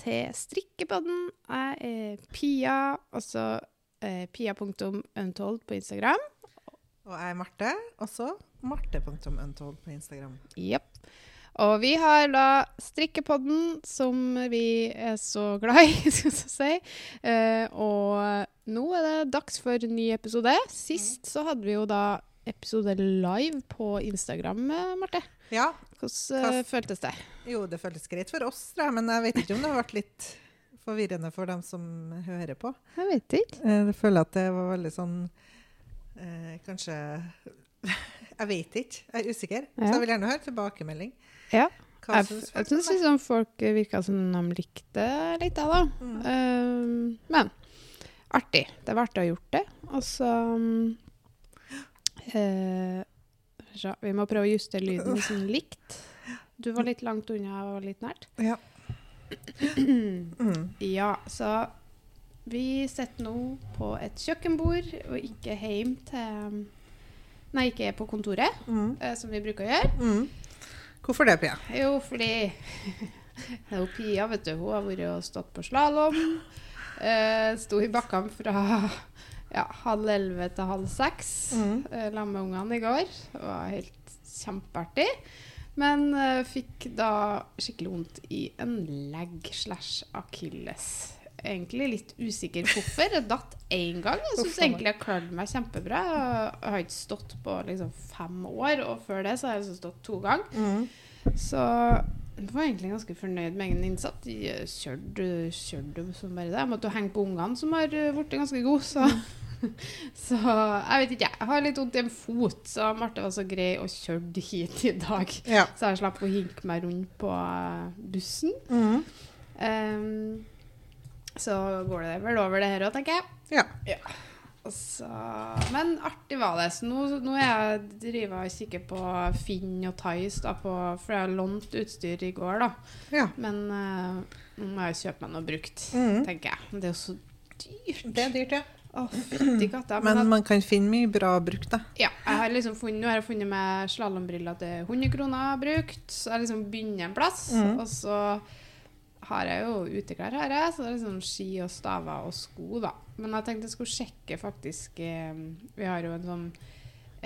til Strikkepodden. Jeg er Pia, altså eh, pia.untold på Instagram. Og jeg er Marte, også marte.untold på Instagram. Yep. Og vi har da Strikkepodden, som vi er så glad i, skal vi si. Eh, og nå er det dags for en ny episode. Sist så hadde vi jo da episode live på Instagram, eh, Marte. Ja, Hvordan eh, føltes det? Jo, det føltes greit for oss, jeg, men jeg vet ikke om det har vært litt forvirrende for dem som hører på. Jeg vet ikke. Eh, Jeg føler at det var veldig sånn eh, Kanskje Jeg vet ikke. Jeg er usikker. Så Ja. jeg vil gjerne høre tilbakemelding. Ja. Hva Jeg, synes folk syns liksom folk virka som de likte litt av det. Mm. Uh, men artig. Det var artig å ha gjort det. Og så så Vi må prøve å justere lyden sånn likt. Du var litt langt unna, jeg var litt nært. Ja. Mm. Ja, så vi sitter nå på et kjøkkenbord og ikke hjem til Nei, ikke på kontoret, Mm. eh, som vi bruker å gjøre. Mm. Hvorfor det, Pia? Jo, fordi det er jo Pia, vet du. Hun har vært og stått på slalåm. Eh, sto i bakkene fra ja, halv elleve til halv seks Mm. eh, sammen med ungene i går. Det var helt kjempeartig. Men uh, fikk da skikkelig vondt i en legg slash akilles. Egentlig litt usikker hvorfor. Jeg datt én gang. Jeg syns egentlig jeg klarte meg kjempebra. Jeg har ikke stått på liksom fem år, og før det så har jeg altså stått to ganger. Mm. Så jeg var egentlig ganske fornøyd med egen innsats. Kjørte, kjørte som bare det. Jeg måtte henge på ungene, som har eh, blitt ganske gode. Så. så jeg vet ikke, jeg har litt vondt i en fot, så Marte var så grei og kjørte hit i dag. Ja. Så jeg slapp å hinke meg rundt på eh, bussen. Mm. Um, så går det vel over det her òg, tenker jeg. ja. ja. Så, men artig var det. Så nå, nå er jeg driver og kikker på Finn og Tice, da, på, for jeg har lånt utstyr i går, da. ja. Men uh, nå må jeg kjøpe meg noe brukt, Mm. tenker jeg. Det er jo så dyrt. Det er dyrt, ja. Fytti katta. Men, Men man kan finne mye bra brukt, da. ja, jeg har liksom funnet, nå har jeg funnet meg slalåmbriller til 100 kroner brukt. Så jeg liksom begynner en plass. Mm. Og så har jeg jo uteklær, her, jeg, så det er liksom ski og staver og sko, da. Men jeg tenkte jeg skulle sjekke faktisk eh, Vi har jo en sånn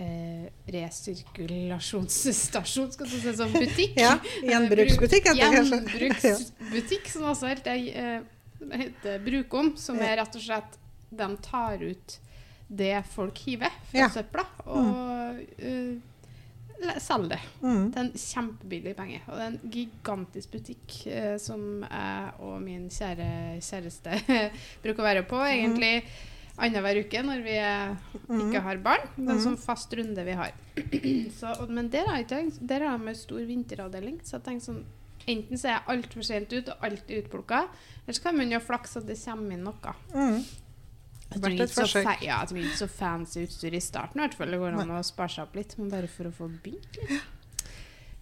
eh, resirkulasjonsstasjon, skal du si, sånn butikk. Ja, Gjenbruksbutikk. Gjenbruksbutikk, som også heter, eh, heter Brukom, som er rett og slett De tar ut det folk hiver fra Ja. søpla, og mm. uh, selger det. Mm. Det er en kjempebillig penge. Og det er en gigantisk butikk uh, som jeg og min kjære kjæreste bruker å være på egentlig annenhver uke når vi eh, ikke har barn. Det er en sånn fast runde vi har. så, og, men der har, tenkt, der har de stor vinteravdeling. Så jeg tenker sånn Enten så er jeg altfor sent ut og alt er utplukka, eller så kan man jo flakse at det kommer inn noe. Mm. Jeg Vært ikke så, ja, ikke så fancy utstyr i starten. i hvert fall. Det går an å spare seg opp litt, men bare for å få begynt litt.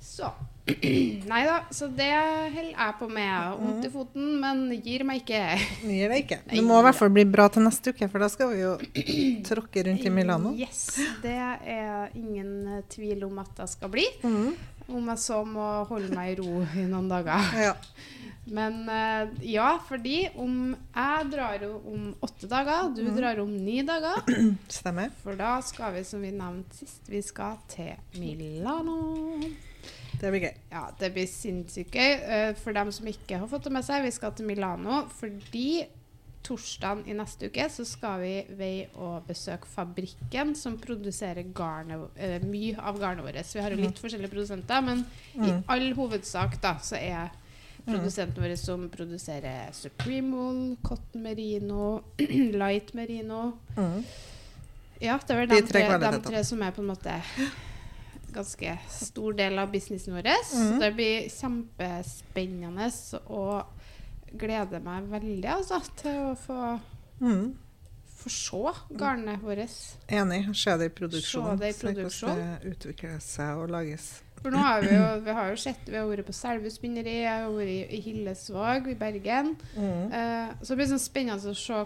Så Nei da, så det holder jeg på med. Vondt i foten, men gir meg ikke. Gir det ikke. Det må i hvert fall bli bra til neste uke, for da skal vi jo tråkke rundt i Milano. Yes, Det er ingen eh, tvil om at det skal bli. Mm. Om jeg så må holde meg i ro i noen dager. Ja. Men eh, ja, fordi om jeg drar jo om åtte dager, du Mm. drar om ni dager. Stemmer. For da skal vi, som vi nevnte sist, vi skal til Milano. Det blir gøy. Ja, det blir sinnssykt gøy. Eh, For dem som ikke har fått det med seg, vi skal til Milano fordi torsdagen i neste uke så skal vi vei og besøke fabrikken som produserer garnet, eh, mye av garnet vårt. Vi har jo litt forskjellige produsenter, men i all hovedsak da, så er produsenten våre som produserer Supreme Wool, Cotton Merino, Light Merino Mm. Ja, det er vel De de tre de tre som er på en måte ganske stor del av businessen vår. Så Mhm. det blir kjempespennende og gleder meg veldig altså, til å få, Mm. få se garnet vårt. Enig. Se det i produksjon. Se det i Se hvordan det utvikler seg og lages. For nå har vi jo, vi har jo sett Vi har vært på Selve spinneri, jeg har vært i, Hillesvåg i Bergen. Mm. Uh, så det blir sånn spennende å se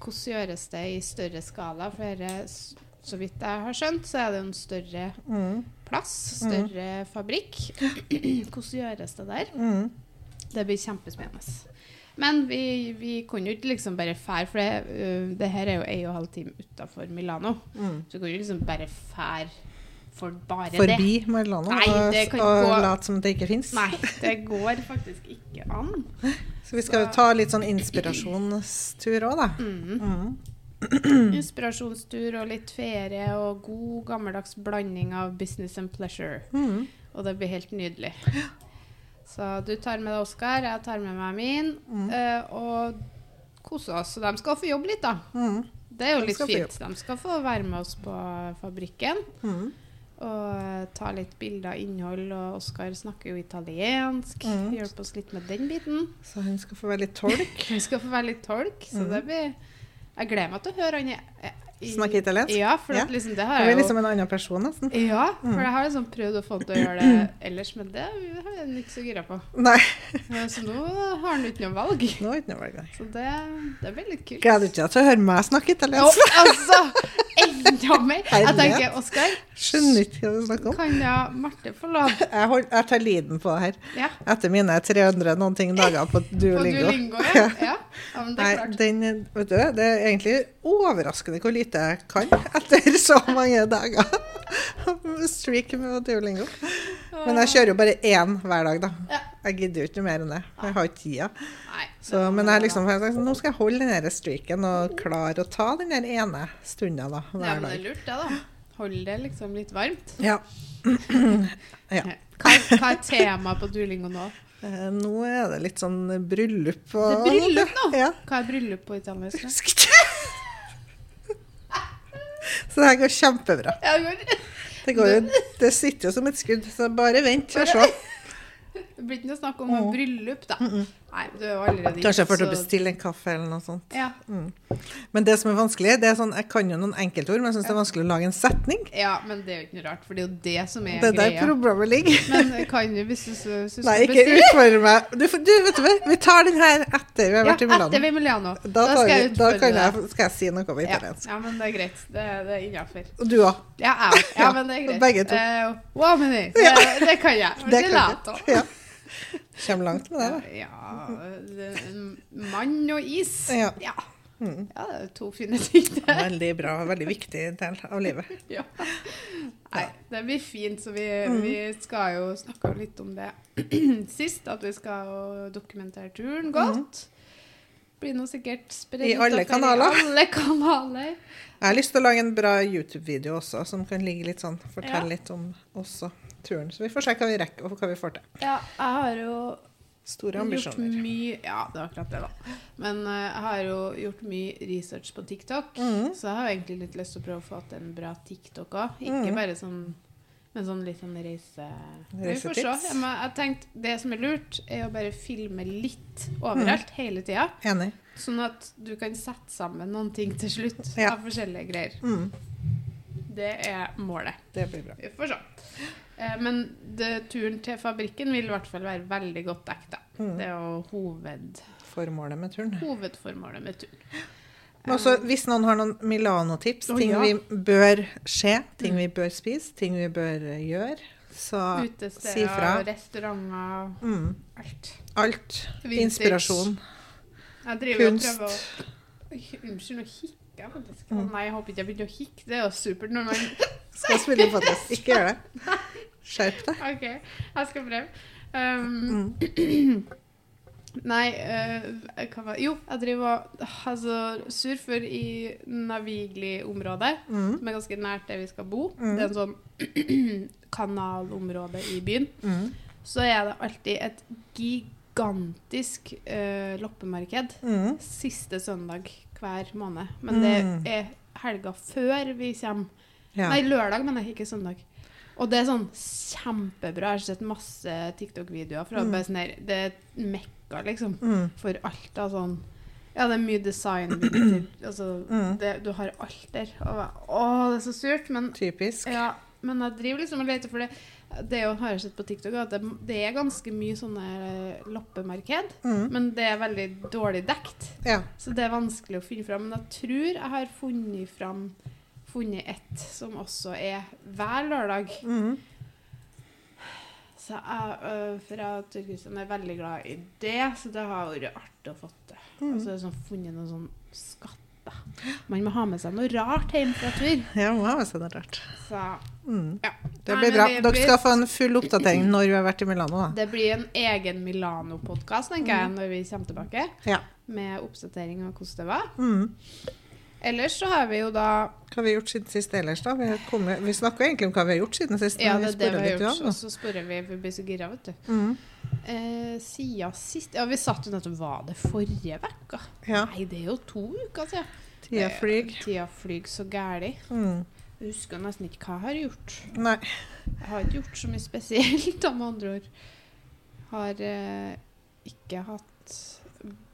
hvordan gjøres det i større skala. For dette, så vidt jeg har skjønt, så er det en større Mm. plass, større fabrikk. Hvordan gjøres det der? Mm. Det blir kjempespennende. Men vi, vi kunne jo ikke liksom bare fære, for det, uh, det her er jo en og en halv time utafor Milano. Mm. Så vi kunne jo liksom bare fære for bare det. Forbi Marilano Nei, og, og late som det ikke fins. Nei, det går faktisk ikke an. Så vi skal jo ta litt sånn inspirasjonstur òg, da. Mm. Mm. Inspirasjonstur og litt ferie og god gammeldags blanding av business and pleasure. Mm. Og det blir helt nydelig. Så du tar med deg Oskar, jeg tar med meg min, Mm. eh, og koser oss. Så de skal få jobbe litt, da. Mm. Det er jo De litt fint. De skal få være med oss på fabrikken Mm. Og eh, ta litt bilder av innhold. Og Oskar snakker jo italiensk. Mm. Hjelpe oss litt med den biten. Så han skal få være litt tolk. han skal få være litt tolk, så Mm. det blir Jeg gleder meg til å høre han i- Snakke italiensk? Ja, for Ja. at liksom det har jeg jo liksom en annen person, nesten. Ja, for Mm. jeg har liksom prøvd å få til å gjøre det ellers, men det har jeg ikke så gira på. Nei, Ja, Så nå har han ikke noe valg. nå er ikke noe valg. nei. Så det, det er veldig kult. Gleder du deg til å høre meg snakke Jo, italiensk? altså! Enda mer! Jeg tenker, Oskar, Skjønner ikke hva du snakker om. kan ja Marte få lov? Jeg, hold, jeg tar liden på det her. Ja, Etter mine 300 noen ting dager på på Duolingo. Duolingo, ja. ja. Ja det Nei, den, vet du, det er egentlig overraskende hvor lite jeg kan etter så mange dager. Streak med Duolingo. Men jeg kjører jo bare én hver dag, da. Jeg gidder jo ikke mer enn det. Jeg har ikke tida. Så, men jeg liksom, nå skal jeg holde den streaken og klare å ta den der ene stunda da, Ja, men det er lurt, det, da. Hold det liksom litt varmt. Ja. ja. Hva, hva er temaet på Duolingo nå? Eh, Nå er det litt sånn bryllup Det er bryllup nå? Ja. Hva er bryllup på italiensk? Husker ikke. Så det her går kjempebra. Ja, det går- jo, det sitter jo som et skudd, så bare vent og se. Det blir ikke noe snakk om Mm. bryllup, da. Nei, du er allerede Kanskje jeg får til å bestille en kaffe eller noe sånt. Ja, Men det som er vanskelig, det er sånn, jeg kan jo noen enkeltord, men jeg syns det er vanskelig å lage en setning. ja, men det er jo ikke noe rart, for det er jo det som er Det er der problemet ligger. Men kan du, hvis du, syns du Nei, ikke utfordre meg. Du, du, vet du hva, vi tar den her etter vi har Ja, vært i Milano. etter vi er Milano. Da, da, skal jeg da kan jeg, skal jeg si noe om Ja, italiensk. ja, men det er greit. Det, det er innafor. Og du òg. Ja, jeg òg. Ja, Ja, men det er greit. begge to. Eh, uomini. Ja. Det, det kan jeg. Det kan jeg. Ja. Kommer langt med det, da. Ja ja Mann og is. Ja. Ja. Mm. ja, det er to fine ting, Der. Veldig bra. Veldig viktig del av livet. Ja. Nei, det blir fint, så vi, Mm. vi skal jo snakke litt om det sist, at vi skal dokumentere turen godt. Blir nå sikkert spredd Mm. I alle kanaler. I alle kanaler. Jeg har lyst til å lage en bra YouTube-video også, som kan ligge litt sånn, fortelle Ja. litt om også turen. Så vi får se hva vi rekker, og hva vi får til. Ja, jeg har jo Store ambisjoner. mye Ja, det er akkurat det, da. Men uh, jeg har jo gjort mye research på TikTok, mm. så jeg har egentlig litt lyst til å prøve å få til en bra TikTok òg. Ikke mm. bare sånn men sånn litt sånn reise... Vi får Reisetips. se. Men jeg tenkte, Det som er lurt, er å bare filme litt overalt hele tida. Enig. Sånn at du kan sette sammen noen ting til slutt Ja. av forskjellige greier. Mm, Det er målet. det blir bra. Vi får se. Eh, Men det, turen til fabrikken vil i hvert fall være veldig godt dekket. Mm. Det er jo hovedformålet med turen. hovedformålet med turen. Men også, hvis noen har noen Milano-tips, oh, ting ja. vi bør se, ting Mm. vi bør spise, ting vi bør eh, gjøre, så Utesteder, si fra. restauranter, mm, alt. alt. Vintage. Inspirasjon. Kunst. å Unnskyld, nå hikker jeg faktisk. Mm. Nei, jeg håper ikke jeg begynner å hikke. Det er jo supert når man Skal spille podcast. Ikke gjør det. Skjerp deg. OK, jeg skal prøve. Um, Mm. Nei, var Jo, jeg driver og Altså, surfer i Navigli-området, Mm. som er ganske nært der vi skal bo. Mm. Det er en sånn kanalområde i byen. Mm. Så er det alltid et gigantisk eh, loppemarked Mm. siste søndag hver måned. Men det Mm. er helga før vi kommer. Ja. Nei, lørdag, men ikke søndag. Og det er sånn kjempebra. Jeg har sett masse TikTok-videoer fra Mm. sånn her Det er mekka, liksom. Mm. For alt av sånn Ja, det er mye design. altså, Mm. det, du har alt der. Og, å, det er så surt. Men, Typisk. ja, men jeg driver liksom og leter for det. Det jo, har jeg sett på TikTok, at det, det er ganske mye sånne eh, loppemarked. Mm. Men det er veldig dårlig dekt. Ja. Så det er vanskelig å finne fram. Men jeg tror jeg har funnet fram funnet ett som også er hver lørdag. Mm. Så jeg, øh, for jeg og Kristian er veldig glad i det, så det har vært artig å få til. Mm. Og så har jeg funnet noen sånn skatter. Man må ha med seg noe rart hjem fra tur. Ja, må ha med seg noe rart. Så Mm. ja. Det blir bra. Dere skal få en full oppdatering når vi har vært i Milano. Da. Det blir en egen Milano-podkast, tenker jeg, Mm. når vi kommer tilbake. Ja. Med oppdatering av hvordan det var. Mm. Ellers så har vi jo da Hva har vi gjort siden sist ellers, da? Vi, kommet- vi snakker egentlig om hva vi har gjort siden sist. Ja, det er det vi har gjort. Og så spør vi, vi blir så gira, vet du. Mm. Eh, siden sist Ja, vi satt jo nettopp Var det forrige uke? Ja. Nei, det er jo to uker siden. Tida flyr. Eh, Tida flyr så gæli. Mm. Jeg husker nesten ikke hva jeg har gjort. Nei. Jeg har ikke gjort så mye spesielt, med andre ord. Har eh, ikke hatt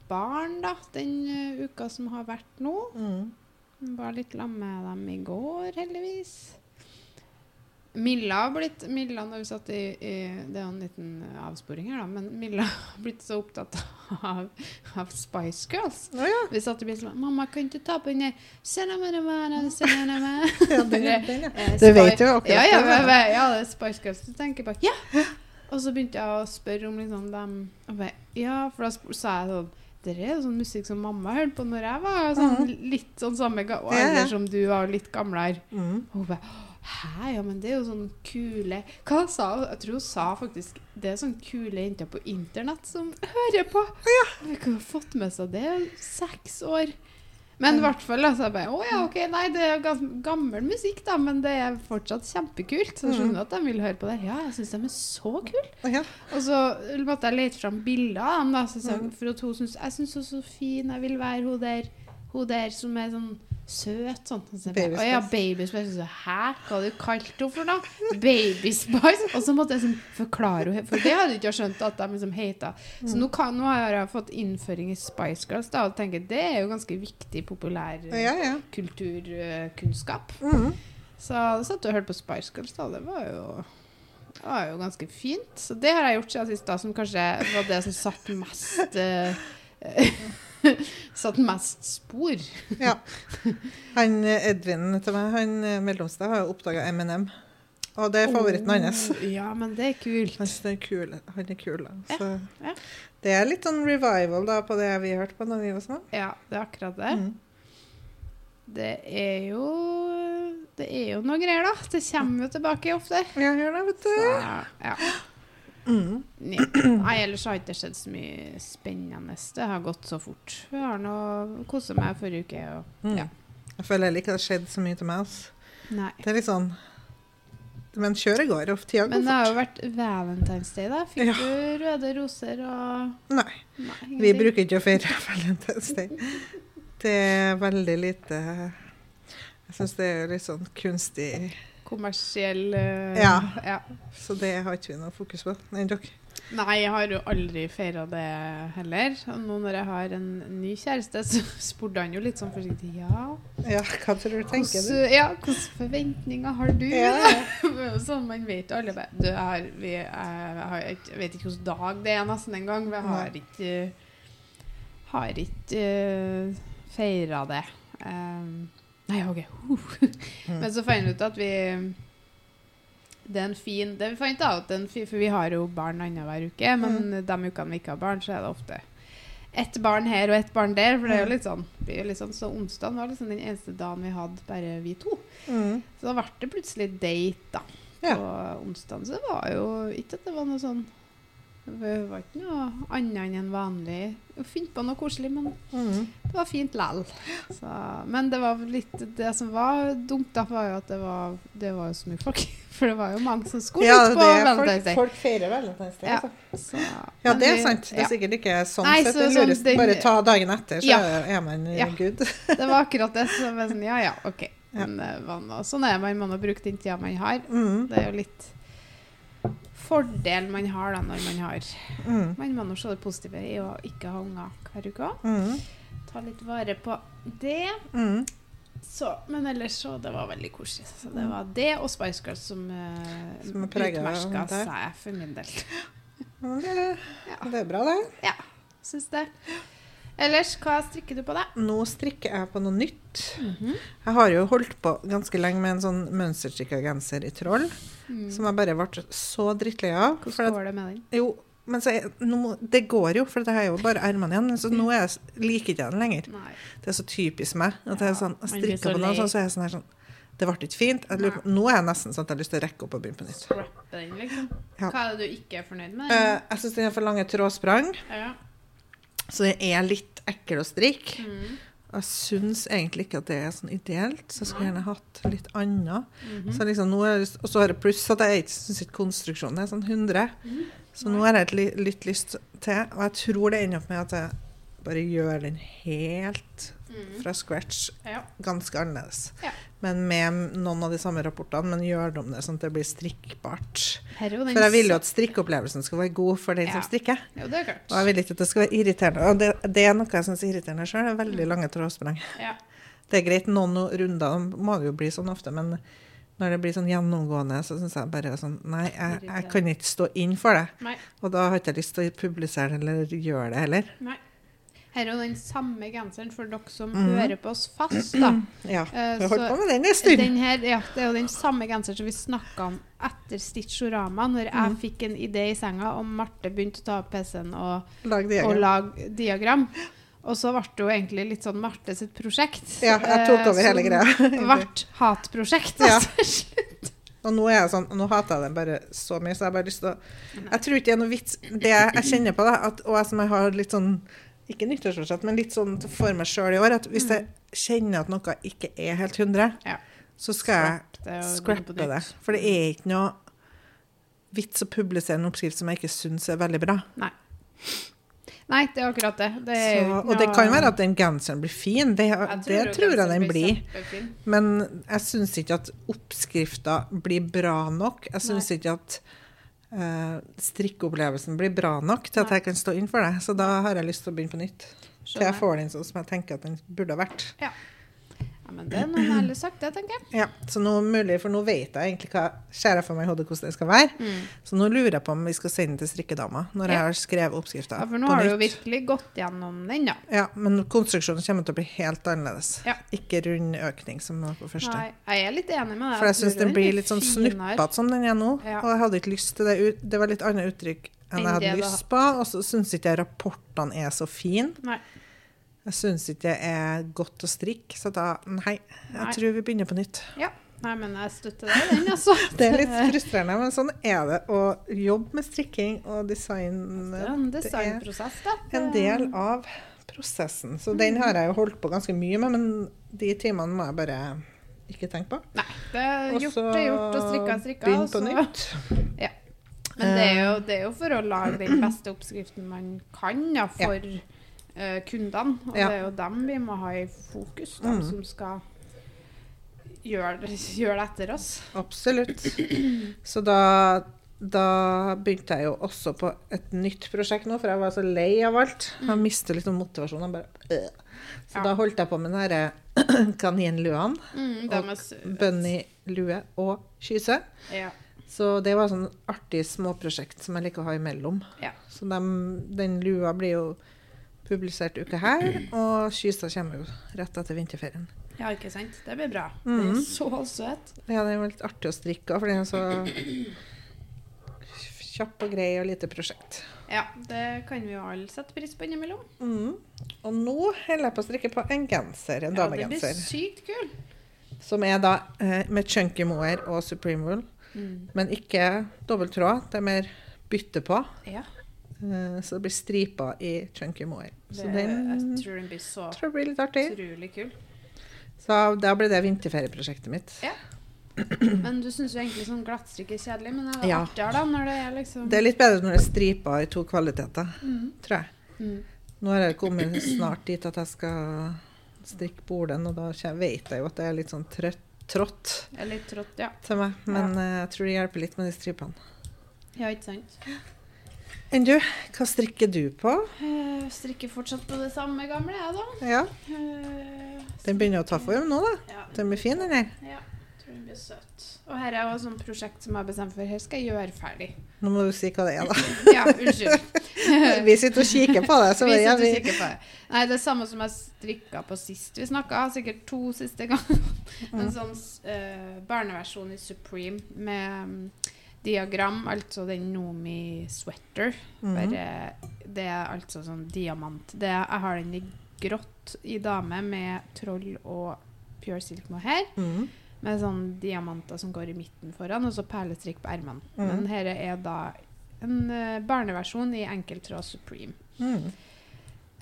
barn, da, den eh, uka som har vært nå. Mm. Var litt sammen med dem i går, heldigvis. Milla har blitt Milla, når vi satt i, i Det er en liten avsporing her, da, men Milla har blitt så opptatt av, av Spice Girls. Å ja. Vi satt i bilen sånn 'Mamma, kan ikke ta på den der ja, den, den, ja. Eh, Du vet jo akkurat ja, ja, det, ja, det er Spice Girls. Så tenker bare Ja! Og så begynte jeg å spørre om liksom dem Ja, for da sa jeg sånn det er sånn musikk som mamma hørte på når jeg var sånn, litt sånn samme ga Ja, ja. som du var, litt gamlere. Mm. Og hun bare Hæ, ja, men det er jo sånn kule Hva sa hun? Jeg tror hun sa faktisk Det er sånn kule jenter på internett som hører på. Ja. Hun har fått med seg det. Seks år. Men i hvert fall altså, jeg bare, Å ja, ok, nei, det er gammel musikk, da, men det er fortsatt kjempekult. Så jeg skjønner at de vil høre på det. Ja, jeg syns de er så kule. Ja. Og så måtte jeg lete fram bilder av dem, da, så jeg, Mm. for at hun synes, jeg syns hun er så fin. Jeg vil være hun der, hun der som er sånn søt. Sånn. Så Baby ja, Baby Spice. Så, Hæ, hva du kalt henne for, da? Baby Spice? Og så måtte jeg sånn forklare henne, for det hadde jeg ikke skjønt at de liksom heter. Så Mm. nå, kan, nå har jeg fått innføring i Spice Girls, da, og tenker det er jo ganske viktig populær eh, Ja, ja. kulturkunnskap. Mm. Så jeg satt og hørte på Spice Girls, da. Det var jo, det var jo ganske fint. Så det har jeg gjort siden sist, da, som kanskje var det som satt mest eh, Satt mest spor. ja. Han Edvin til meg, han eh, mellomste, har jo oppdaga M&M. Og det er favoritten hans. Oh, ja, men det er kult. Det er kul. Han er kul, da. Så ja. det er litt sånn revival da på det vi hørte på når vi var små. Ja, det er akkurat det. Mm. Det er jo Det er jo noe greier, da. Det kommer jo tilbake ofte. Ja, gjør det, vet Så, du. ja. Mm. Nei, ellers har ikke det skjedd så mye spennende. Det har gått så fort. Vi har nå kosa meg forrige uke. Og, Mm. ja. Jeg føler heller ikke det har skjedd så mye til meg. Altså. Nei. Det er litt sånn Men kjøret går, og tida Men det har jo vært Valentine's Day, da. Fikk Ja. du røde roser og Nei, Nei, vi bruker ikke å feire Valentine's Day. Det er veldig lite Jeg syns det er litt sånn kunstig, Kommersiell uh, Ja. ja. så det har ikke vi noe fokus på. Enn dere? Nei, jeg har jo aldri feira det heller. Og nå når jeg har en ny kjæreste, så spurte han jo litt sånn forsiktig Ja, Ja, hva tror du tenker du? ja, hvilke forventninger har du? Ja, sånn man vet alle du, jeg, har, vi, jeg, har jeg vet ikke hvilken dag det er nesten engang. Vi har ikke Har ikke uh, feira det. Um, nei, OK. Mm. Men så fant vi ut at vi det er en fin det vi fant ut, en fin, For vi har jo barn annenhver uke, men de ukene vi ikke har barn, så er det ofte ett barn her og ett barn der. For det er jo litt sånn, det jo litt sånn Så onsdag var liksom den eneste dagen vi hadde bare vi to. Mm. Så da ble det plutselig date, da. Ja. Og onsdagen. Så var jo ikke at det var noe sånn Det var ikke noe annet enn vanlig. Å finne på noe koselig, men Mm. det var fint lell. Men det var litt Det som var dumt, da, var jo at det var, det var jo så mye folk. For det var jo mange som skulle Ja, ut på det Valentine's folk, Day. folk feirer Valentine's Day. Ja. Altså. Så, Ja, det er sant. Det er sikkert ikke sånn Nei, sett så det sånn lureste. Bare ta dagen etter, så Ja. er man eh, Ja. good. Det var akkurat det. Så jeg sånn, ja ja, OK. Ja. Men det var noe, sånn er man. Man må bruke den tida man har. Mm. Det er jo litt fordel man har da når man har Mm. Man må nå se det positive i å ikke ha unger hver uke òg. Mm. Ta litt vare på det. Mm. Så, men ellers så det var veldig koselig. Så det var det og Spice Girls som, uh, Som er utmerka seg for min del. Det, Ja. det er bra, det. Ja, syns det. Ellers, hva strikker du på deg? Nå strikker jeg på noe nytt. Mhm. Jeg har jo holdt på ganske lenge med en sånn mønsterstrikka genser i troll, Mm. som jeg bare ble så drittlei av. Hvordan går det med den? jo, men så er, nå, det går jo, for det har jo bare ermene igjen. Så nå er jeg, liker ikke den lenger. Nei. Det er så typisk meg. At jeg, er sånn, jeg strikker på noe, sånn, så er jeg sånn her sånn Det ble ikke fint. Jeg lurer, nå er jeg nesten sånn at jeg har lyst til å rekke opp og begynne på nytt. Den, liksom. Ja. Hva er det du ikke er fornøyd med? Uh, jeg syns den har for lange trådsprang, ja. Så det er litt ekkel å strikke. Mm. Jeg syns egentlig ikke at det er sånn ideelt, så jeg skulle gjerne hatt litt annet. Mhm. Så liksom, er, og så har jeg pluss at jeg ikke syns konstruksjonen er sånn 100. Mm. Så nå har jeg et litt lyst til, og jeg tror det ender opp med at jeg bare gjør den helt Mm. fra scratch, Ja. ganske annerledes. Ja. Men med noen av de samme rapportene, men gjør det om det sånn at det blir strikkbart. Her er den For jeg vil jo at strikkeopplevelsen skal være god for den Ja. som strikker. Jo, det er klart. Og jeg vil ikke at det skal være irriterende. Og det, det er noe jeg syns er irriterende sjøl, veldig lange trådsprang. Ja. Det er greit noen runder, må det jo bli sånn ofte, men når det blir sånn gjennomgående, så syns jeg bare sånn Nei, jeg, jeg kan ikke stå inn for det. Nei. Og da har jeg ikke lyst til å publisere det eller gjøre det heller. Nei. Her er jo den samme genseren for dere som mm. hører på oss fast, da. Ja. Eh, Vi har holdt på med den en stund. Den her, ja, det er jo den samme genseren som vi snakka om etter Stitchorama, når jeg Mhm. fikk en idé i senga, og Marte begynte å ta opp PC-en og, og diagram. lage diagram. Og så ble det jo egentlig litt sånn Marte sitt prosjekt. Ja, jeg tok over eh, hele greia. ble hatprosjekt. Ja. slutt. Og nå er jeg sånn, nå hater jeg den bare så mye, så jeg har bare lyst til å Jeg tror ikke det er noe vits Det jeg kjenner på, da, at, og jeg som jeg har litt sånn Ikke nyttårsforsett, men litt sånn for meg sjøl i år, at hvis jeg kjenner at noe ikke er helt 100, Ja. så skal jeg scrappe det det. For det er ikke noe vits å publisere en oppskrift som jeg ikke syns er veldig bra. Nei, det er akkurat det. det er Så, og det kan være at den genseren blir fin, det, det jo tror jeg den blir. kjempefin. Men jeg syns ikke at oppskrifta blir bra nok. Jeg syns ikke at strikkeopplevelsen blir bra nok til at jeg kan stå inn for det. Så da har jeg lyst til å begynne på nytt. Til jeg får den sånn som jeg tenker at den burde ha vært. Ja, men det er noe ærlig sagt, det, tenker jeg. Ja, så nå mulig, For nå vet jeg egentlig hva jeg for meg i hodet hvordan det skal være. Så nå lurer jeg på om vi skal sende den til strikkedama når jeg har skrevet oppskrifta. Ja, for nå har du jo virkelig gått gjennom den, da. Ja, men konstruksjonen kommer til å bli helt annerledes. Ja. Ikke rund økning som på første. Nei, jeg er litt enig med deg. For jeg syns den blir litt sånn snuppete som den er nå. Ja. Og jeg hadde ikke lyst til det. Det var litt annet uttrykk Enn jeg hadde lyst på. Og så syns ikke jeg rapportene er så fine. Jeg syns ikke det er godt å strikke, så da Nei. Jeg Nei. tror vi begynner på nytt. Ja. Nei, men jeg støtter deg den, altså. Det er litt frustrerende, men sånn er det å jobbe med strikking og design. Det er en designprosess, da. en del av prosessen. Så den har jeg jo holdt på ganske mye med, men de timene må jeg bare ikke tenke på. Nei, det er gjort og er gjort, og strikka er strikka. Begynn på nytt. Ja. Men det er, jo, det er jo for å lage den beste oppskriften man kan da, for eh, kundene. Og Ja. det er jo dem vi må ha i fokus, dem Mm. som skal gjøre det, det etter oss. Absolutt. Så da, da begynte jeg jo også på et nytt prosjekt nå, for jeg var så lei av alt. Jeg mistet litt motivasjonen. bare, øh. Så Ja. da holdt jeg på med den herre kaninluene. Mm, og bunnylue og kyse. Ja. Så det var sånn artig småprosjekt som jeg liker å ha imellom. Ja. Så de, den lua blir jo publisert uke her, og Kystad kommer jo rett etter vinterferien. ja, ikke sant? Det blir bra. Mm. Det er så søt. Ja, det er litt artig å strikke, for den er så kjapp og grei og lite prosjekt. Ja, det kan vi jo alle sette pris på innimellom. Mm. Og nå holder jeg på å strikke på en genser, en Ja, det blir sykt kul. som er da eh, med chunky moer og supreme wool, Mm. men ikke dobbelt tråd, det er mer bytte på. Ja, så det blir stripa i chunky mohair. Så den jeg tror den blir så tror jeg blir litt artig. utrolig kul. Så da blir det vinterferieprosjektet mitt. Ja. Men du syns jo egentlig sånn glattstrikk er kjedelig, men det er Ja. artigere da når det er liksom Det er litt bedre når det er stripa i to kvaliteter, Mm. tror jeg. Mm. Nå har jeg kommet snart dit at jeg skal strikke bordet og da vet jeg jo at det er litt sånn trøtt, trått litt trått, ja. til meg. Men eh, jeg tror det hjelper litt med de stripene. Ja, ikke sant. Enn du, hva strikker du på? Jeg strikker fortsatt på det samme gamle, jeg, da. Ja, Uh, Den begynner å ta form nå, da. Ja, Den blir fin, den her. ja. Tror den blir søt. Og her er jo et prosjekt som jeg har bestemt for. Her skal jeg gjøre ferdig. Nå må du si hva det er, da. Ja, unnskyld. Vi sitter og kikker på det. Så Vi er sitter og kikker på det. Nei, det er samme som jeg strikka på sist vi snakka. Sikkert to siste ganger. En sånn uh, barneversjon i Supreme med mm, diagram, altså den Nomi sweater. Mhm. Bare, det er altså sånn diamant. Det, jeg har den i grått i dame med troll og pure silk mohair. Mhm. Med sånn diamanter som går i midten foran, og så perlestrikk på ermene. Mhm. Men her er da en uh, barneversjon i enkeltråd Supreme.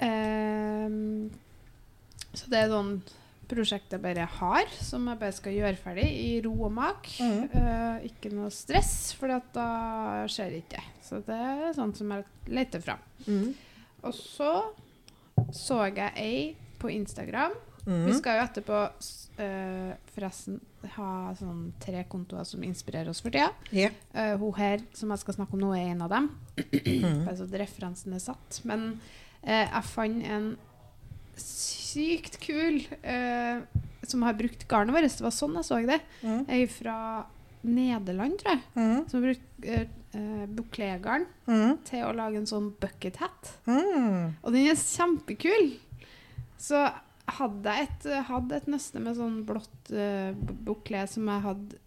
Ehm, så det er sånn prosjekt jeg bare har, som jeg bare skal gjøre ferdig i ro og mak. Mm. Uh, ikke noe stress, for da skjer det ikke. Så det er sånt som jeg leter fram. Mm. Og så så jeg ei på Instagram. Vi Mhm. skal jo etterpå eh, forresten ha sånn tre kontoer som inspirerer oss for tida. Yeah. Uh, hun her som jeg skal snakke om nå, er en av dem. Bare så referansen er satt. Men eh, jeg fant en sykt kul eh, som har brukt garnet vårt. Det var sånn jeg så det. jeg Ei fra Nederland, tror jeg. Mm. Som har brukt eh, eh, bouclé-garn Mhm. til å lage en sånn bucket hat. Mhm. Og den er kjempekul. Så hadde jeg et, hadde et nøste med sånn blått eh, bouclé som jeg hadde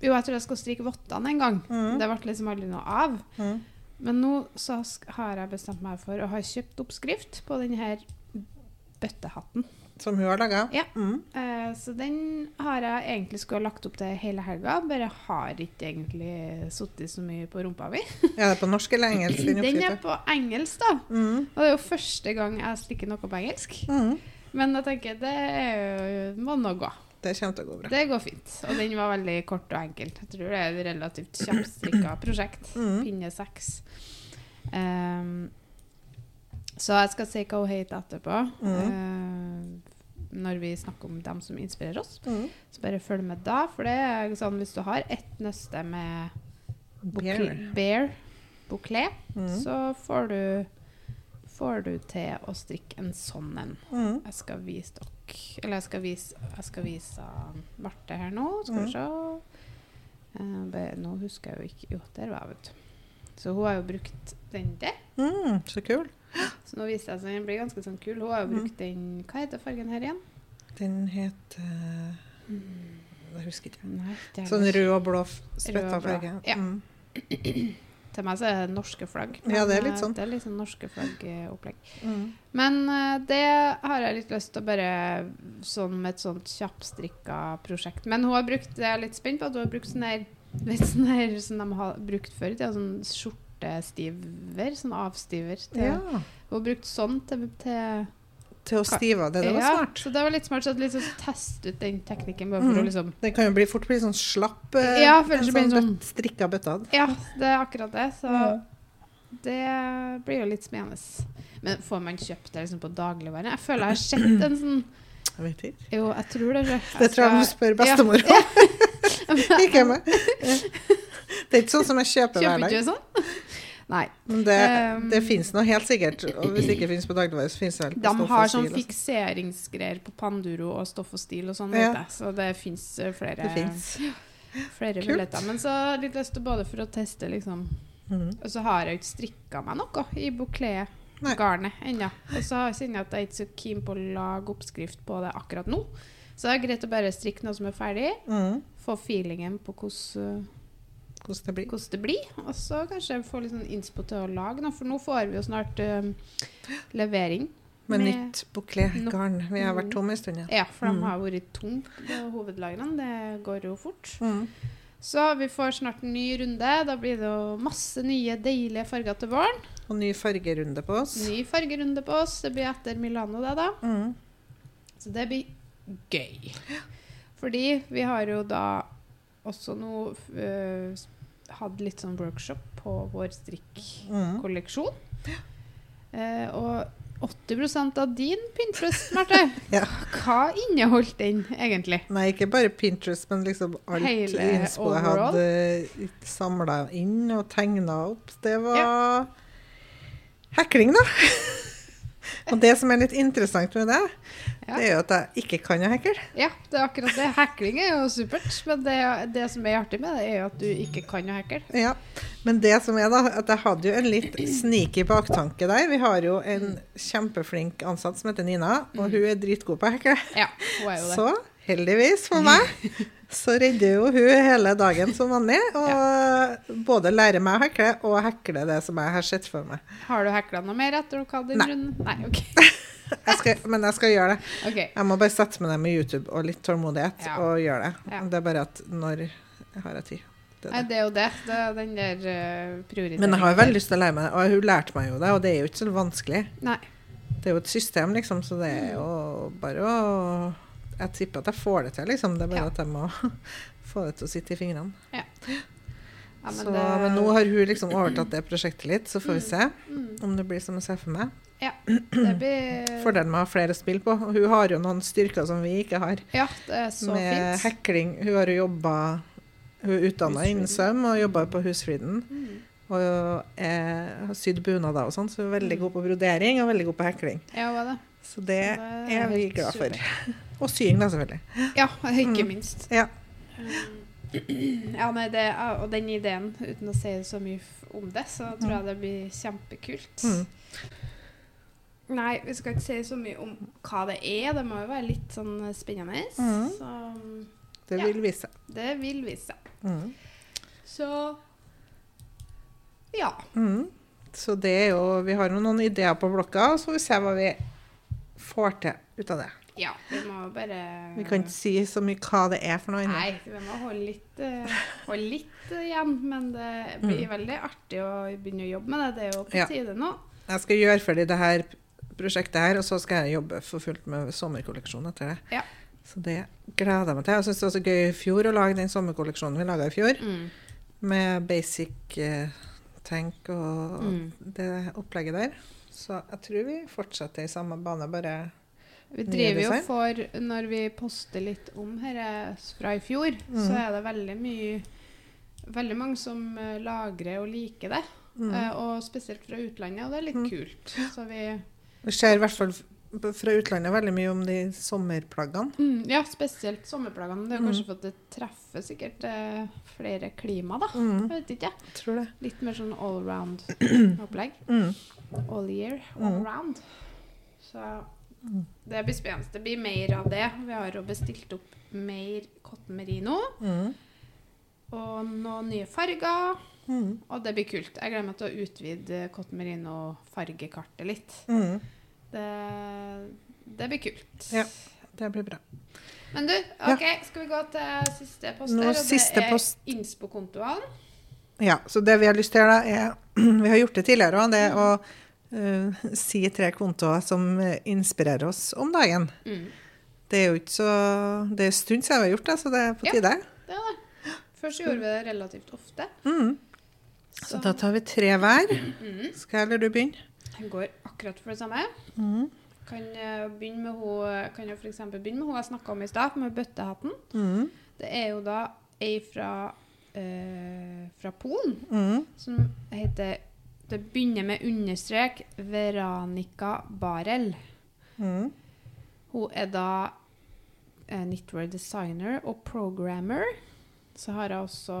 Jo, jeg tror jeg skal stryke vottene en gang. Mhm. Det ble liksom aldri noe av. Mhm. Men nå så har jeg bestemt meg for å ha kjøpt oppskrift på denne her bøttehatten. Som hun har laga? Ja. Mm. Eh, så den har jeg egentlig skulle ha lagt opp til hele helga, bare har ikke egentlig sittet så mye på rumpa mi. Er det på norsk eller engelsk? Den Den er på engelsk, da. Mm. Og det er jo første gang jeg strikker noe på engelsk. Mm. Men jeg tenker det jo, må nå gå. Det kommer til å gå bra. Det går fint. Og den var veldig kort og enkel. Jeg tror det er et relativt kjappstrikka prosjekt. Mhm. Pinne seks. Ehm, så jeg skal si hva hun heter etterpå. Mm. eh, når vi snakker om dem som inspirerer oss. Mm. Så bare følg med da. For det er sånn hvis du har ett nøste med Bear. bear bouclé, mm. så får du får du til å strikke en sånn en. Mhm. Jeg skal vise dere Eller jeg skal vise, jeg skal vise uh, Marte her nå. Skal vi se. Eh, nå husker jeg jo ikke Jo, der var jeg, vet du. Så hun har jo brukt den der. Mhm. Så kul. Så nå viser jeg seg den blir ganske sånn kul. Hun har jo mm. brukt den Hva heter fargen her igjen? Den het uh, Jeg husker ikke. Nei, Sånn rød og blå blå. farge. Ja. Mm. Til meg så er det norske flagg. Ja, det er litt eh, sånn. Det er litt sånn norske flaggopplegg. Mm. Men uh, det har jeg litt lyst til å bare Som et sånt kjappstrikka prosjekt. Men hun har brukt Det er jeg litt spent på at hun har brukt sånn her Litt sånn her som de har brukt før. i tida, sånn skjortestiver. Sånn avstiver. Til, Ja. Hun brukte brukt sånn til, til Til å stive av det. Det var ja, smart. Så det var litt smart så liksom teste ut den teknikken. Bare for mm. å liksom Den kan jo bli, fort bli sånn slapp. eh, Ja, for ellers en blir den sånn sånn- strikka bøtte. Ja, det er akkurat det. Så mm. det blir jo litt spennende. Men får man kjøpt det liksom på dagligvare? Jeg føler jeg har sett en sånn Jeg vet ikke. Jo, jeg tror det. Jeg Det tror jeg du spør bestemor Ja. om. ikke meg. Det er ikke sånn som jeg kjøper hver dag. Kjøper ikke sånn? Nei. Men det, Um, det fins nå helt sikkert. Og hvis det ikke fins på dagligvare, så fins det vel på De stoff har stil. sånn har sånn fikseringsgreier på Panduro og stoff og stil og sånn, Ja. Så det fins flere, Det flere billetter. Men så har jeg litt lyst til både for å teste, liksom Mm. Og så har jeg ikke strikka meg noe i Nei. bouclé-garnet ennå. Og så kjenner jeg at jeg er ikke så keen på å lage oppskrift på det akkurat nå. Så det er greit å bare strikke noe som er ferdig, Mm. få feelingen på hvordan Hvordan det blir. hvordan det blir. Og så kanskje få litt sånn innspo til å lage noe, for nå får vi jo snart eh, levering. Med med- nytt bouclé-garn. Vi har vært Mm. tomme en stund, ja. Ja, for de Mm. har vært tomme på hovedlagrene. Det går jo fort. Mm. Så vi får snart en ny runde. Da blir det jo masse nye, deilige farger til våren. Og ny fargerunde på oss. Ny fargerunde på oss. Det blir etter Milano, det, da. Mm. Så det blir gøy. Fordi vi har jo da også noe øh, hatt litt sånn workshop på vår strikkolleksjon. Mm. Eh, og 80% av din Pinterest, Marte, Ja. hva inneholdt den egentlig? Nei, ikke bare Pinterest, men liksom alt Hele innspo jeg hadde samla inn og tegna opp. Det var hekling, da. Og det som er litt interessant med det, Ja. det er jo at jeg ikke kan å hekle. Ja, det er akkurat det. Hekling er jo supert, men det, det som er artig med det, er jo at du ikke kan å hekle. Ja. Men det som er da, at jeg hadde jo en litt sneaky baktanke der. Vi har jo en kjempeflink ansatt som heter Nina, og hun er dritgod på å hekle. Ja, hun er jo det. Så heldigvis for meg, så redder jo hun hele dagen som vanlig. Og både lærer meg å hekle, og hekle det som jeg har sett for meg. Har du hekla noe mer etter å kalle din Nei. Nei, OK. Jeg skal, men jeg skal gjøre det. Okay. Jeg må bare sette meg ned med YouTube og litt tålmodighet Ja. og gjøre det. Ja. Det er bare at når jeg har jeg tid. Det Nei, det. det er jo det. Det er den der uh, prioriteringen. Men jeg har jo veldig lyst til å lære meg det, og hun lærte meg jo det, og det er jo ikke så vanskelig. Nei. Det er jo et system, liksom, så det er jo bare å Jeg tipper at jeg får det til, liksom. Det er bare Ja. at jeg må få det til å sitte i fingrene. Ja, men så, det- men nå har hun liksom overtatt det prosjektet litt, så får vi se Mm. om det blir som jeg ser for meg. Ja. Blir Fordelen med å ha flere spill på. Hun har jo noen styrker som vi ikke har. Ja, det er så med fint. hekling. Hun har jo jobba Hun er utdanna innen søm og jobba på Husfriden. Mm. Og er, har sydd bunader og sånn, så hun er veldig god på brodering og veldig god på hekling. Ja, er det? Så det Det er vi glad for. super. Og sying, da, selvfølgelig. Ja, ikke Mm. minst. Ja. Um, Ja, nei, det, og den ideen, uten å si så mye om det, så tror jeg det blir kjempekult. Mm. Nei, vi skal ikke si så mye om hva det er. Det må jo være litt sånn spennende. Mm. Så det Det Ja. vil vise seg. det vil vise seg. Mm. Så ja. Mm. Så det er jo Vi har jo noen ideer på blokka, så vi se hva vi får til ut av det. Ja, vi må bare Vi kan ikke si så mye hva det er for noe ennå. Nei, vi må holde litt, eh, holde litt igjen. Men det blir veldig artig å begynne å jobbe med det. Det er jo på Mm. Ja. tide nå. Jeg skal gjøre ferdig det her prosjektet her, og så skal jeg jobbe for fullt med sommerkolleksjon etter det. Ja. Så det gleder jeg meg til. Jeg syns det var så gøy i fjor å lage den sommerkolleksjonen vi laga i fjor, Mm. med basic tenk tank og Mm. det opplegget der. Så jeg tror vi fortsetter i samme bane, bare Vi driver jo for Når vi poster litt om dette fra i fjor, så Mm. er det veldig mye Veldig mange som eh, lagrer og liker det. mm. Eh, og spesielt fra utlandet, og det er litt Mm. kult. Så vi Det skjer i hvert fall fra utlandet veldig mye om de sommerplaggene. mm, Ja, spesielt sommerplaggene. Det er Mm. for at det treffer sikkert eh, flere klima, da. Mm. Jeg vet ikke. Jeg tror det. Litt mer sånn all round opplegg. Mm. All year, all Mm. round. Så Mm. Det blir spennende. Det blir mer av det. Vi har jo bestilt opp mer cotton merino. Mm. Og noen nye farger. Mm. Og det blir kult. Jeg gleder meg til å utvide Cotton Merino-fargekartet litt. Mm. Det, det blir kult. Ja. Det blir bra. Men du, OK, skal vi gå til siste post her? Og det er post. Inspo-kontoene. Ja, så det vi har lyst til å gjøre, da, er Vi har gjort det tidligere òg, det å eh, si tre kontoer som eh, inspirerer oss om dagen. Mm. Det er jo ikke så Det er en stund siden vi har gjort det, så det er på Ja. tide. Det er det. Først gjorde vi det relativt ofte. Mm. Så da tar vi tre hver. mm. Skal jeg eller du begynne? Jeg går akkurat for det samme. Mm. Kan jeg begynne med hun, kan jeg eksempel begynne med hun jeg snakka om i stad, med bøttehatten. Mm. Det er jo da ei fra, eh, fra Polen Mm. som heter Det begynner med understrek Veronica Barel. Mm. Hun er da eh, knitwear designer og programmer. Så har hun også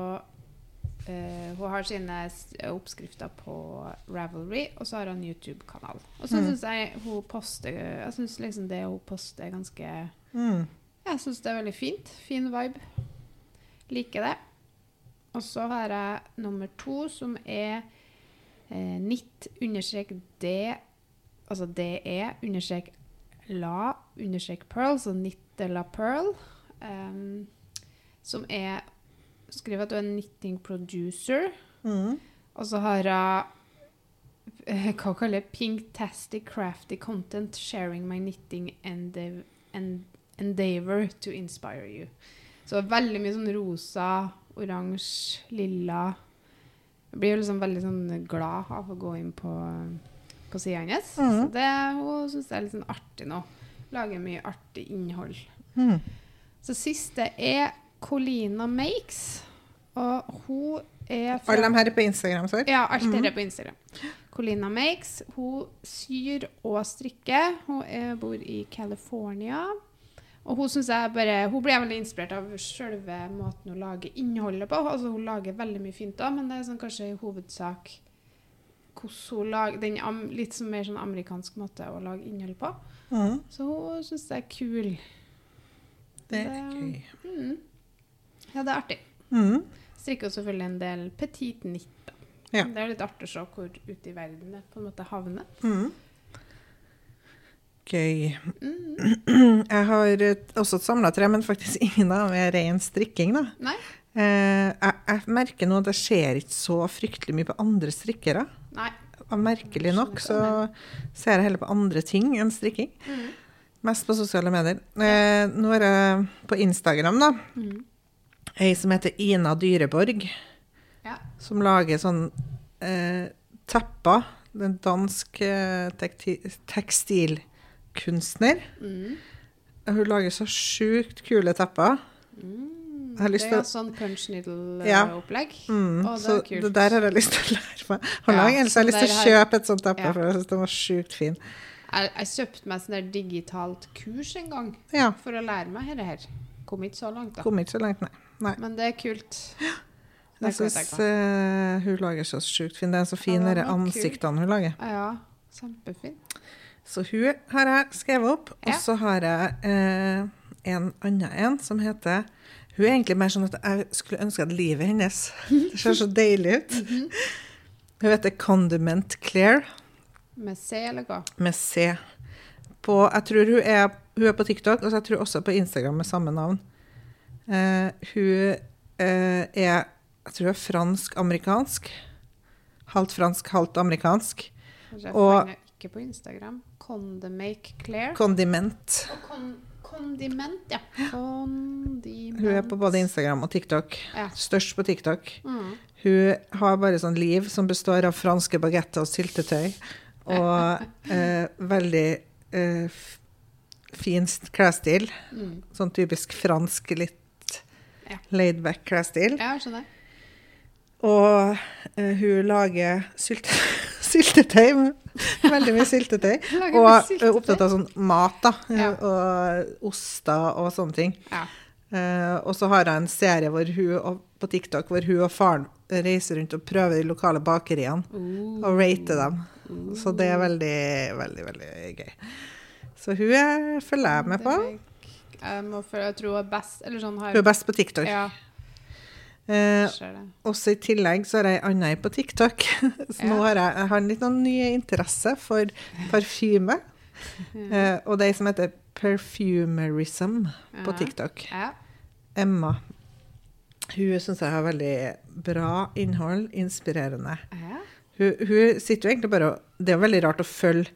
eh, Hun har sine oppskrifter på Ravelry, og så har hun en YouTube-kanal. Og så Mm. syns jeg hun poster Jeg syns liksom det hun poster, er ganske Mm. Jeg syns det er veldig fint. Fin vibe. Liker det. Og så har jeg nummer to, som er eh, nitt understrek d, altså DE understrek la understrek pearl, så nitt la pearl, um, som er Skriv at du er knitting producer. Mm. Og så har jeg uh, hva kaller jeg Pinktastic crafty content sharing my knitting endeav end endeavor to inspire you. Så veldig mye sånn rosa, oransje, lilla. Jeg blir jo liksom veldig sånn glad av å gå inn på, på sida hennes. Mm. Så det hun syns jeg er litt sånn artig nå. Lager mye artig innhold. Mm. Så siste er Colina Makes. Og hun er fra Alle de her er på Instagram, så? ja, alt Mhm. det er på Instagram. Colina Makes. Hun syr og strikker. Hun er, bor i California. Og hun synes jeg bare, hun blir veldig inspirert av selve måten hun lager innholdet på. Altså, hun lager veldig mye fint òg, men det er sånn, kanskje i hovedsak hvordan hun lager den litt sånn mer sånn amerikansk måte å lage innhold på. Mm. Så hun syns det er kul. Det er gøy. Mm. Ja, det er artig. Mm. Strikker jo selvfølgelig en del petit nitt. Ja. Det er litt artig å se hvor ute i verden det på en måte havner. Mm. Gøy. Mm. Jeg har også et samla tre, men faktisk ingen av dem er ren strikking. da. Nei? Eh, jeg, jeg merker nå at det skjer ikke så fryktelig mye på andre strikkere. Nei. Og merkelig nok så ser jeg heller på andre ting enn strikking. Mm. Mest på sosiale medier. Eh, nå er jeg på Instagram, da. Mm. Ei som heter Ina Dyreborg, Ja. som lager sånn eh, tepper. Er En dansk eh, tekti tekstilkunstner. Mm. Hun lager så sjukt kule tepper. Mm. Det er sånn punch needle-opplegg. Mm, Å, det så det der har jeg lyst til å lære meg å Ja, lage. Ellers har jeg lyst til å kjøpe et sånt teppe, Ja. for jeg syns den var sjukt fin. Jeg, jeg kjøpte meg sånn der digitalt kurs en gang Ja, for å lære meg dette her. Kom ikke så langt, da. kom ikke så langt, nei. nei. Men det er kult. Jeg syns uh, hun lager så sjukt fin. Det er så fin, Ja, ansiktene hun lager. Ja, kjempefin. Så hun har jeg skrevet opp. Og så har jeg eh, en annen en som heter Hun er egentlig mer sånn at jeg skulle ønske at livet hennes Det ser så deilig ut. Mhm. Hun heter Condiment Claire Med C eller hva? med C. På, jeg tror hun er, hun er på TikTok, og så jeg tror også på Instagram med samme navn. Eh, hun eh, er Jeg tror hun er fransk-amerikansk. Halvt fransk, halvt amerikansk. Og- ikke på Instagram. Condimake Claire. Kondiment. Kon kondiment, ja. Kondiment. Hun er på både Instagram og TikTok. Ja. Størst på TikTok. Mm. Hun har bare sånn liv som består av franske bagetter og syltetøy. Og eh, veldig eh, fin st- klesstil. Mm. Sånn typisk fransk, litt Ja. laidback klesstil. Ja, skjønner. Og eh, hun lager sylte syltetøy. Veldig mye syltetøy. Og er syltetøy. opptatt av sånn mat, da. Ja. Og oster og sånne ting. Ja. Uh, og så har jeg en serie hvor hun, og, på TikTok hvor hun og faren reiser rundt og prøver de lokale bakeriene. Uh, Og rater dem. Så det er veldig, veldig, veldig gøy. Så hun er, følger jeg med på. Er- Jeg må jeg tror hun er best Eller sånn har Hun er best på TikTok. Ja, Eh, også i tillegg så har jeg ei anna på TikTok. Så nå har jeg, jeg har litt noen nye interesse for parfyme. Eh, og det som heter Perfumerism på TikTok. Ja. Emma. Hun syns jeg har veldig bra innhold. Inspirerende. ja. Hun, hun sitter jo egentlig bare og Det er veldig rart å følge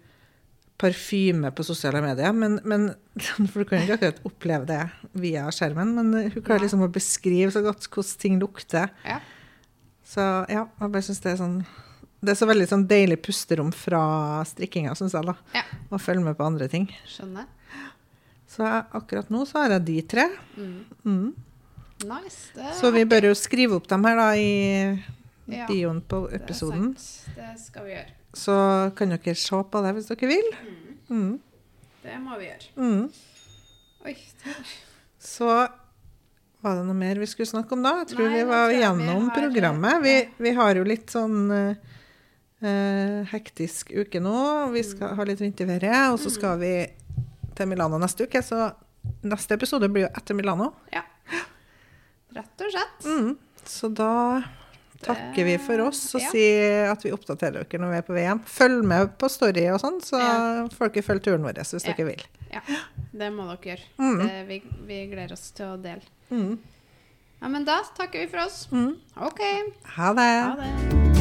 parfyme på sosiale medier, men, men for du kan jo ikke akkurat oppleve det via skjermen. Men hun klarer liksom å beskrive så godt hvordan ting lukter. Ja. Så ja, jeg bare syns det er sånn Det er så veldig sånn deilig pusterom fra strikkinga, syns jeg, da. Ja. Å følge med på andre ting. Skjønner. Så jeg, akkurat nå så har jeg de tre. Mm. Mm. Nice. Det Så vi bør jo skrive opp dem her da i Ja, bioen på det episoden. sant. Det skal vi gjøre. Så kan dere se på det hvis dere vil. Mm. Det må vi gjøre. Mm. Oi. Så var det noe mer vi skulle snakke om da? Jeg tror Nei, vi var tror gjennom vi har- programmet. Vi, vi har jo litt sånn eh, eh, hektisk uke nå. Vi Mm. skal ha litt vinterferie, og så skal vi til Milano neste uke. Så neste episode blir jo etter Milano. Ja. Rett og slett. Mm. Så da takker vi for oss og Ja. sier at vi oppdaterer dere når vi er på VM. Følg med på story og sånn, så Ja. folk kan følge turen vår hvis Ja. dere vil. Ja, det må dere gjøre. Mm. Det, vi, vi gleder oss til å dele. Mm. Ja, men da takker vi for oss. Mm. OK. Ha det. Ha det.